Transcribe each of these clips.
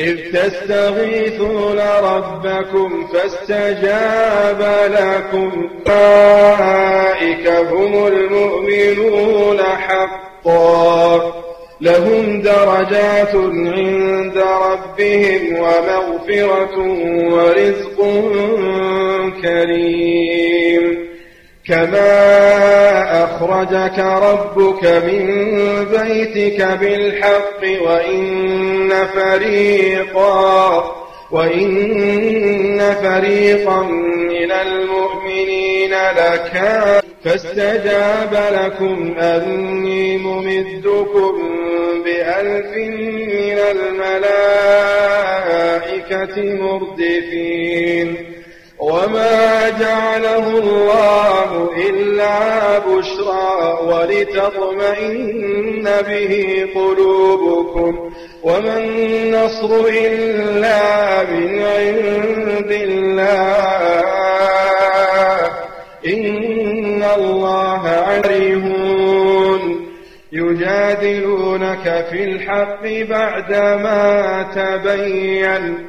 إذ تستغيثون ربكم فاستجاب لكم. أولئك هم المؤمنون حقا. لهم درجات عند ربهم ومغفرة ورزق كريم. كما أخرجك ربك من بيتك بالحق وإن فريقا وإن فريقا من المؤمنين لكان فاستجاب لكم أني ممدكم بألف من الملائكة مردفين وما جعله الله إلا بشرى ولتطمئن به قلوبكم وما النصر إلا من عند الله إن الله عليهون يجادلونك في الحق بعدما تبين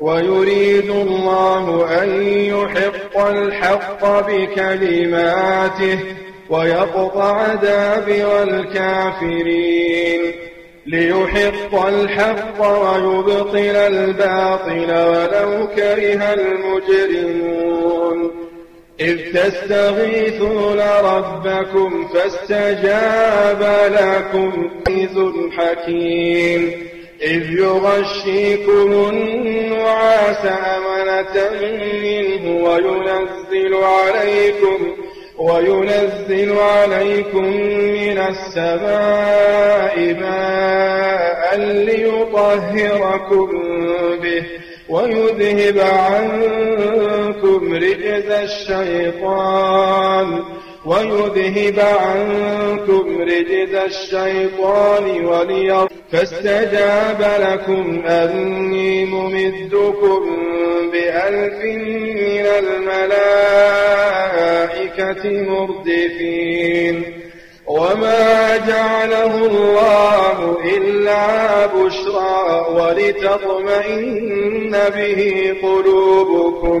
ويريد الله أن يحق الحق بكلماته ويقطع دابر الكافرين ليحق الحق ويبطل الباطل ولو كره المجرمون إذ تستغيثون ربكم فاستجاب لكم عزيز حكيم إذ يغشيكم أمنة منه وينزل عليكم وينزل عليكم من السماء ماء ليطهركم به ويذهب عنكم رجز الشيطان. ويذهب عنكم رجز الشيطان وليض فاستجاب لكم أني ممدكم بألف من الملائكة مردفين. وما جعله الله إلا بشرى ولتطمئن به قلوبكم.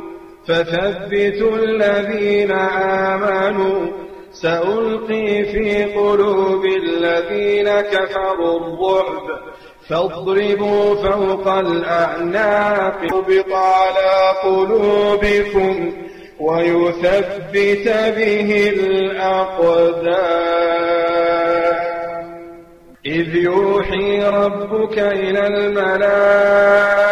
فثبتوا الذين آمنوا. سألقي في قلوب الذين كفروا الرعب. فاضربوا فوق الأعناق. ربط على قلوبكم ويثبت به الأقدام. إذ يوحي ربك إلى الملائكة.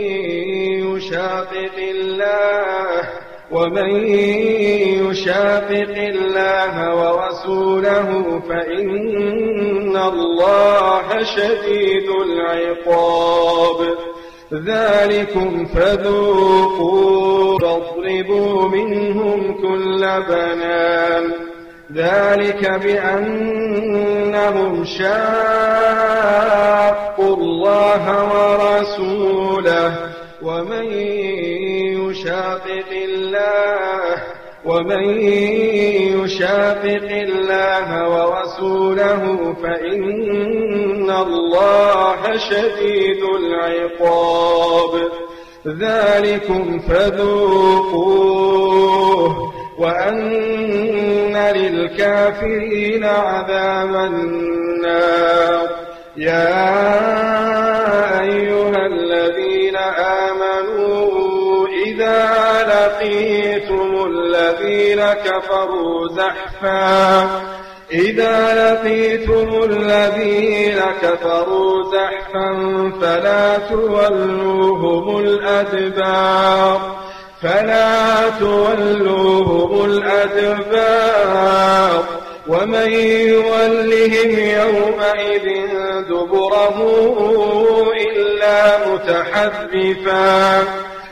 يشاقق الله ومن يشاقق الله ورسوله فإن الله شديد العقاب. ذلكم فذوقوا واضربوا منهم كل بنان. ذلك بأنهم شاقوا الله ورسوله ومن يشاقق الله ومن يشاقق الله ورسوله فإن الله شديد العقاب. ذلكم فذوقوه وأن للكافرين عذاب النار. يا أيها لقيتم الذين كفروا زحفا. إذا لقيتم الذين كفروا زحفا فلا تولوهم الأدبار. فلا تولوهم الأدبار. ومن يولهم يومئذ دبره إلا متحرفا.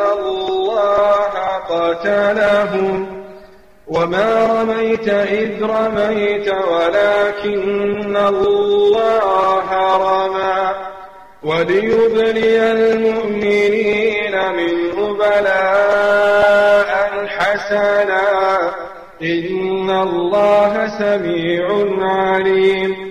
الله قتلهم وما رميت إذ رميت ولكن الله رمى وليبلي المؤمنين منه بلاء حسنا إن الله سميع عليم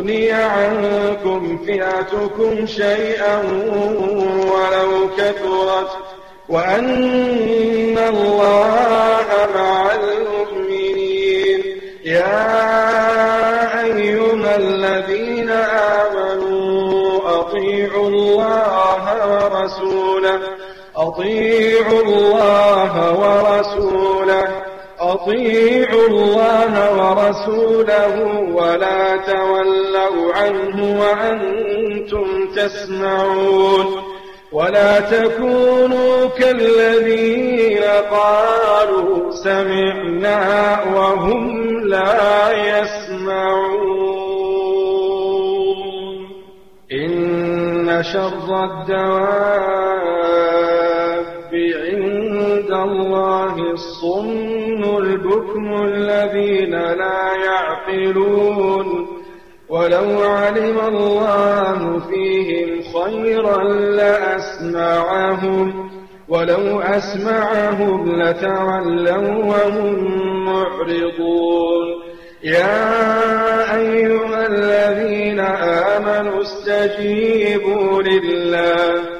تغني عنكم فئتكم شيئا ولو كثرت وأن الله مع المؤمنين. يا أيها الذين آمنوا أطيعوا الله ورسوله أطيعوا الله ورسوله. أطيعوا الله ورسوله ولا تولوا عنه وأنتم تسمعون ولا تكونوا كالذين قالوا سمعنا وهم لا يسمعون. إن شر الدواب عند الله الصم البكم الذين لا يعقلون. ولو علم الله فيهم خيرا لأسمعهم. ولو أسمعهم لتولوا وهم معرضون. يا أيها الذين آمنوا استجيبوا لله.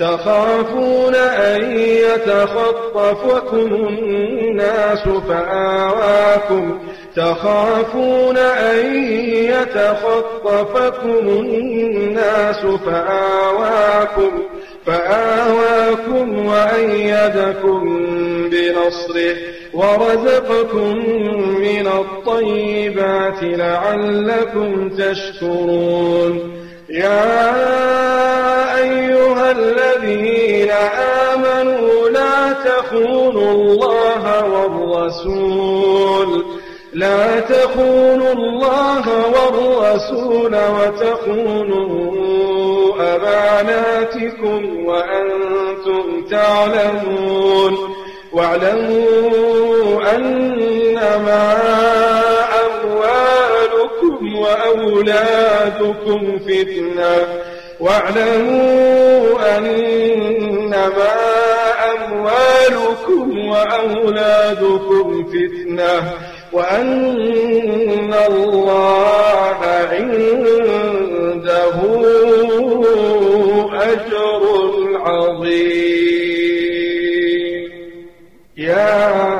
تخافون أن يتخطفكم الناس فآواكم. تخافون أن يتخطفكم الناس فآواكم. فآواكم وأيدكم بنصره ورزقكم من الطيبات لعلكم تشكرون. يا أيها الذين آمنوا لا تخونوا الله والرسول لا تخونوا الله والرسول وتخونوا أماناتكم وأنتم تعلمون واعلموا أنما وأولادكم فتنة واعلموا أنما أموالكم وأولادكم فتنة وأن الله عنده أجر عظيم. يا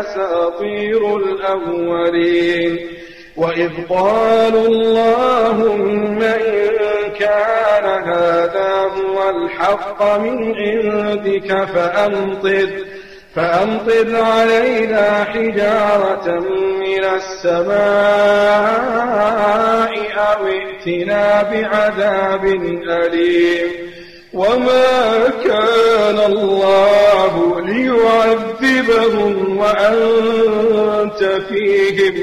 أساطير الأولين. وإذ قالوا اللهم إن كان هذا هو الحق من عندك فأمطر فأمطر علينا حجارة من السماء أو ائتنا بعذاب أليم. وما كان الله ليعذبهم وأنت فيهم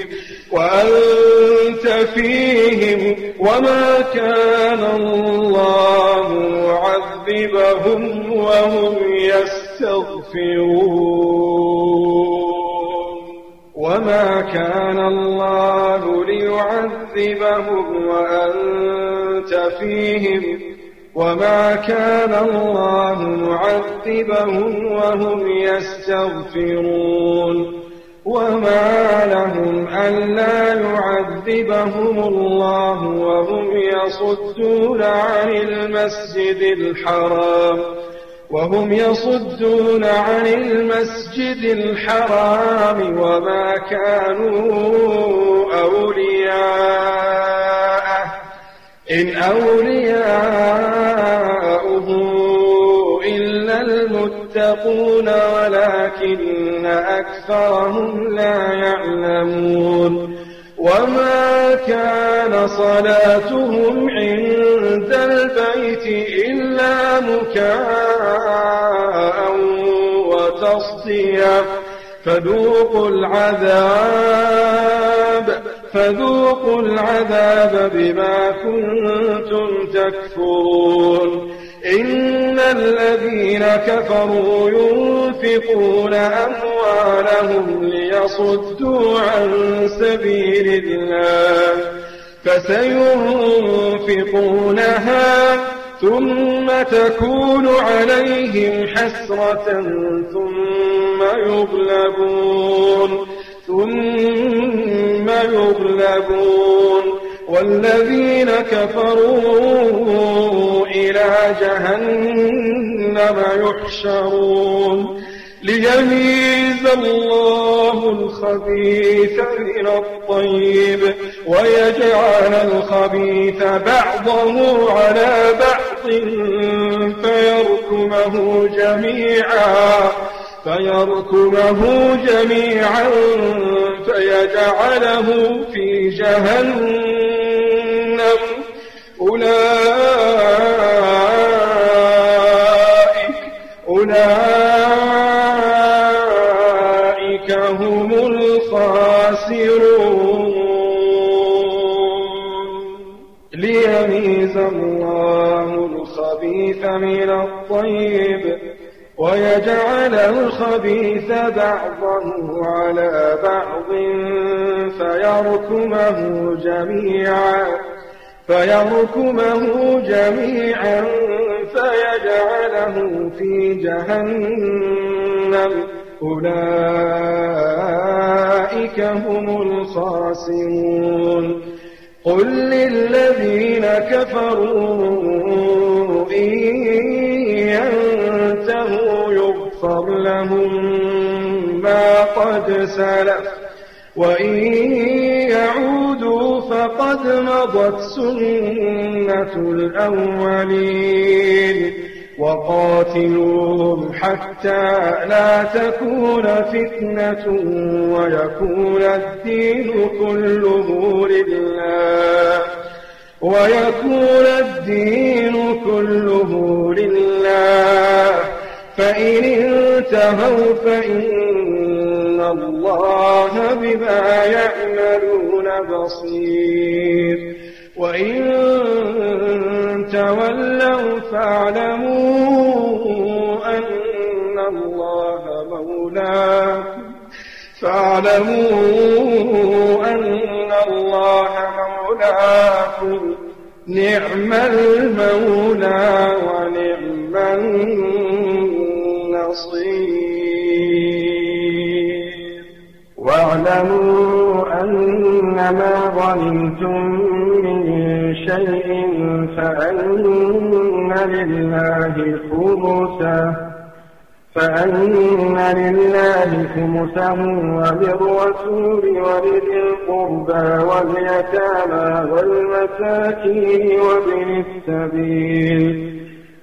وأنت فيهم وما كان الله معذبهم وهم يستغفرون وما كان الله ليعذبهم وأنت فيهم وما كان الله معذبهم وهم يستغفرون وما لهم ألا يعذبهم الله وهم يصدون عن المسجد الحرام وهم يصدون عن المسجد الحرام وما كانوا أولياءه إن أولياؤه إلا المتقون ولكن أكثرهم لا يعلمون وما كان صلاتهم عند البيت إلا مكاء وتصديا فذوقوا العذاب فذوقوا العذاب بما كنتم تكفرون. إن الذين كفروا ينفقون أموالهم ليصدوا عن سبيل الله فسينفقونها ثم تكون عليهم حسرة ثم يغلبون. ثم يغلبون والذين كفروا إلى جهنم يحشرون ليميز الله الخبيث من الطيب ويجعل الخبيث بعضه على بعض فيركمه جميعا فيركمه جميعا فيجعله في جهنم. أولئك أولئك هم الخاسرون. ليميز الله الخبيث من الطيب. ويجعل الخبيث بعضه على بعض فيركمه جميعا فيركمه جميعا فيجعله في جهنم. أولئك هم الخاسرون. قل للذين كفروا إن يغفر لهم ما قد سلف. وإن يعودوا فقد مضت سنة الأولين. وقاتلوهم حتى لا تكون فتنة ويكون الدين كله لله. ويكون الدين كله لله. فإن انتهوا فإن الله بما يعملون بصير. وإن تولوا فاعلموا أن الله مولاكم. فاعلموا أن الله مولاكم. نعم المولى ونعم النصير واعلموا أنما ظننتم من شيء فأن لله خمسه فأن لله خمسه وللرسول ولذي القربى واليتامى والمساكين وابن السبيل.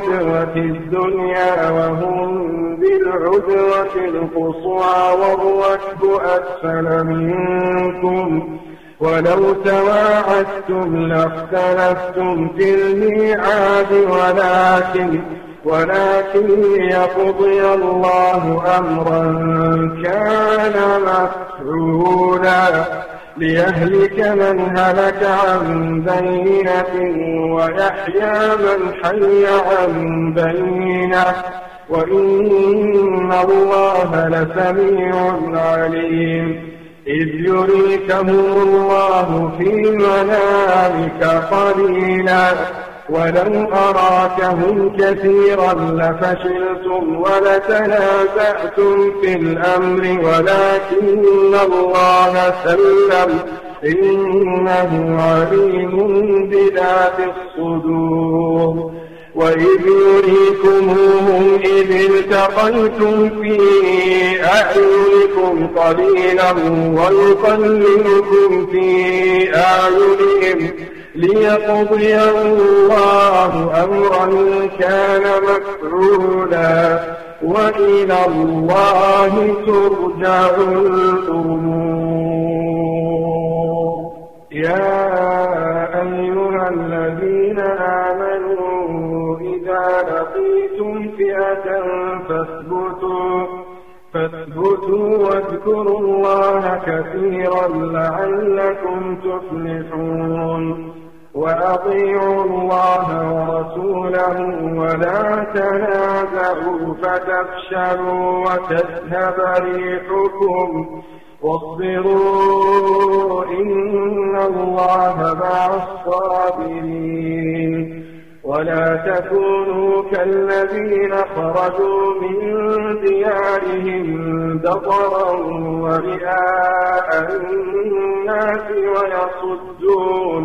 بالعدوة الدنيا وهم بالعدوة القصوى والركب أسفل منكم. ولو تواعدتم لاختلفتم في الميعاد ولكن ولكن ليقضي الله أمرا كان مفعولا. ليهلك من هلك عن بينة ويحيى من حي عن بينة. وإن الله لسميع عليم. إذ يريكهم الله في منامك قليلا. ولو أراكهم كثيرا لفشلتم ولتنازعتم في الأمر ولكن الله سلم. إنه عليم بذات الصدور. وإذ يريكموهم إذ التقيتم في أعينكم قليلا ويقللكم في أعينهم. ليقضي الله أمرا كان مفعولا وإلى الله ترجع الأمور. يا أيها الذين آمنوا إذا لقيتم فئة فاثبتوا فاثبتوا واذكروا الله كثيرا لعلكم تفلحون. وأطيعوا الله ورسوله ولا تنازعوا فتفشلوا وتذهب ريحكم. واصبروا إن الله مع الصابرين. ولا تكونوا كالذين خرجوا من ديارهم بطرا ورئاء الناس ويصدون.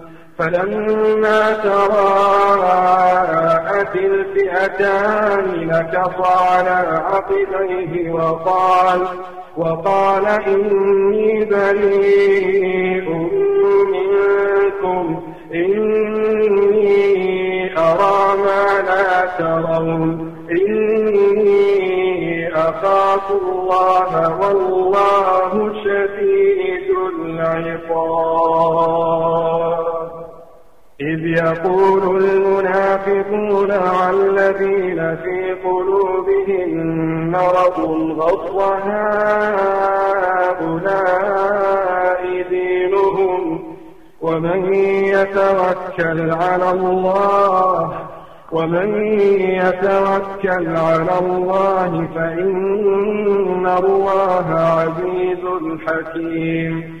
فلما تراءت الفئتان نكص على عقبيه وقال وقال إني بريء منكم إني أرى ما لا ترون إني أخاف الله والله شديد العقاب. إذ يقول المنافقون والذين في قلوبهم مرض غض هؤلاء دينهم ومن يتوكل على الله ومن يتوكل على الله فإن الله عزيز حكيم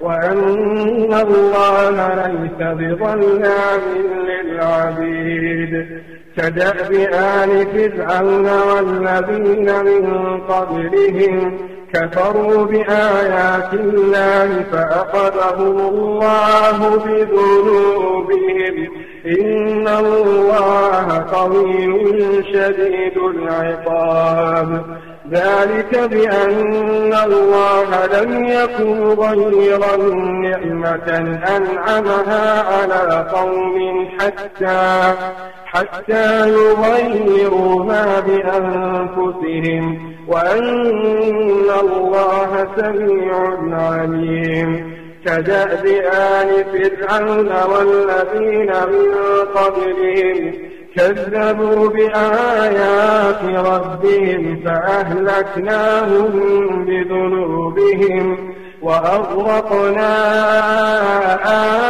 وأن الله ليس بظلام للعبيد كدأب آل فرعون والذين من قبلهم كفروا بآيات الله فأخذهم الله بذنوبهم إن الله قوي شديد العقاب ذلك بأن الله لم يكن غيرا نعمة أنعمها على قوم حتى حتى يغيروا ما بأنفسهم وأن الله سميع عليم. كدأب آل فرعون والذين من قبلهم كذبوا بآيات ربهم فأهلكناهم بذنوبهم وأغرقنا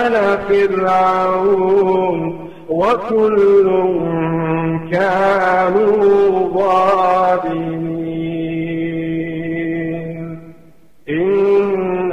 آل فرعون وكل كانوا ظالمين.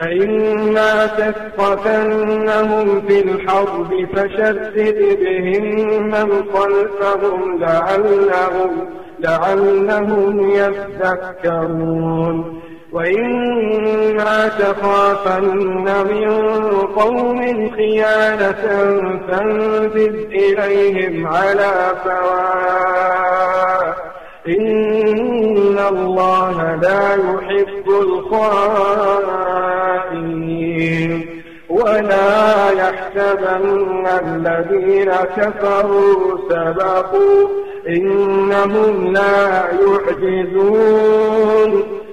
فإما تثقفنهم في الحرب فشدد بهم من خلفهم لعلهم, لعلهم يذكرون. وإما تخافن من قوم خيانة فانبذ إليهم على سواء. الله لا يحب الخائنين ولا يحسبن الذين كفروا سبقوا إنهم لا يعجزون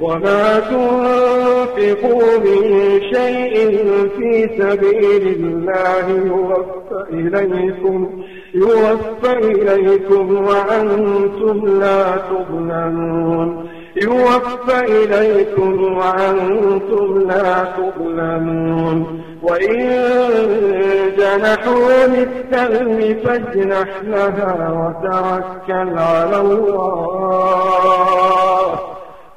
وما تنفقوا من شيء في سبيل الله يوفى إليكم يوفى إليكم وأنتم لا تظلمون. يوفى إليكم وأنتم لا تظلمون. وإن جنحوا للسلم فاجنح لها وتوكل على الله.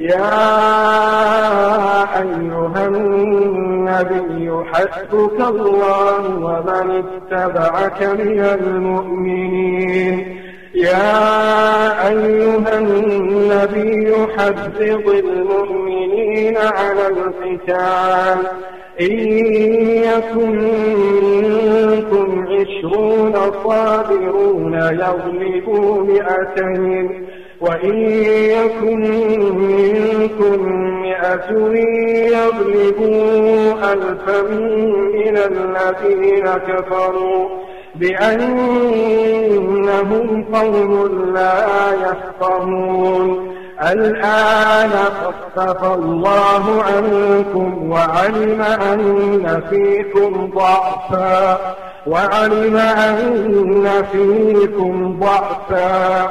يا أيها النبي حسبك الله ومن اتبعك من المؤمنين. يا أيها النبي حذب المؤمنين على القتال. إن يكن منكم عشرون صابرون يغلبوا مئتين. وإن يكن منكم مئة يغلبوا ألفا من الذين كفروا بأنهم قوم لا يفقهون. الآن خفف الله عنكم وعلم أن فيكم ضعفا وعلم أن فيكم ضعفا.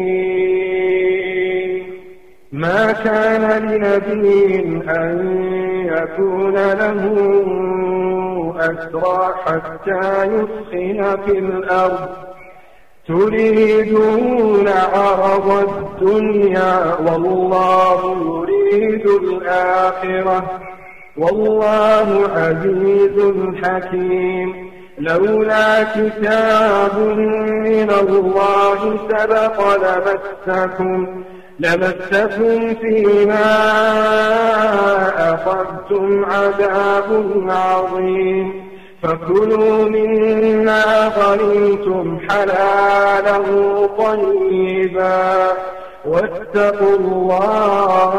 ما كان لنبي أن يكون له أسرى حتى يسخن في الأرض. تريدون عرض الدنيا والله يريد الآخرة. والله عزيز حكيم. لولا كتاب من الله سبق لمسكم. لمسكم فيما أخذتم عذاب عظيم. فكلوا مما غنمتم حلالا طيبا. واتقوا الله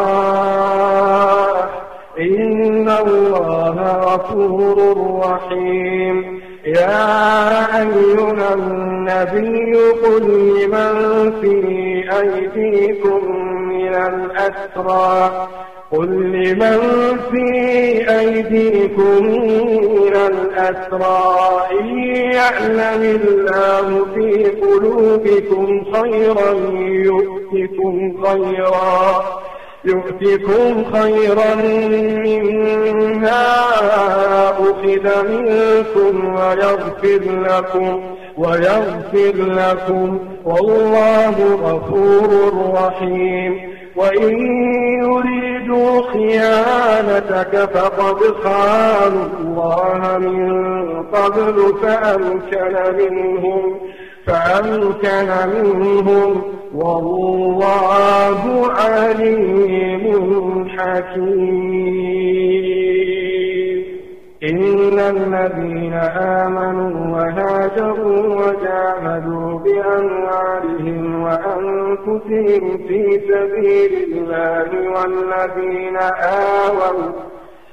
إن الله غفور رحيم. يا أيها النبي قل لمن في أيديكم من الأسرى؟ قل لمن في أيديكم من الأسرى؟ إن يعلم الله في قلوبكم خيرا يؤتكم خيرا. يؤتكم خيرا مما أخذ منكم ويغفر لكم ويغفر لكم. والله غفور رحيم. وإن يريدوا خيانتك فقد خانوا الله من قبل فأمكن منهم. فأمكن منهم والله عليم حكيم. إن الذين آمنوا وهاجروا وجاهدوا بأموالهم وأنفسهم في سبيل الله والذين آووا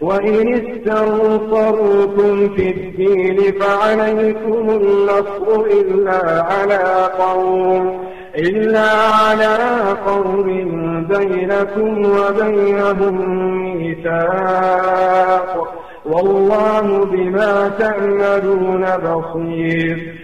وإن استنصروكم في الدين فعليكم النصر إلا على قوم إلا على قوم بينكم وبينهم ميثاق. والله بما تعملون بصير.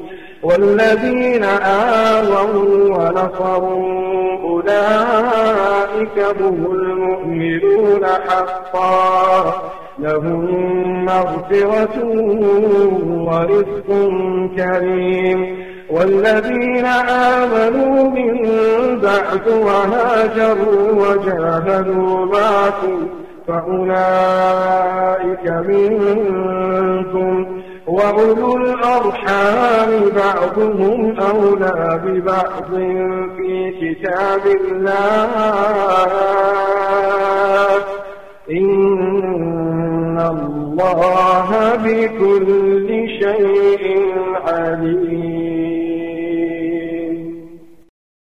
والذين آووا ونصروا أولئك هم المؤمنون حقا. لهم مغفرة ورزق كريم. والذين آمنوا من بعد وهاجروا وجاهدوا معكم فأولئك منكم. وَأُولُو الْأَرْحَامِ بَعْضُهُمْ أَوْلَى بِبَعْضٍ فِي كِتَابِ اللَّهِ. إِنَّ اللَّهَ بِكُلِّ شَيْءٍ عَلِيمٌ.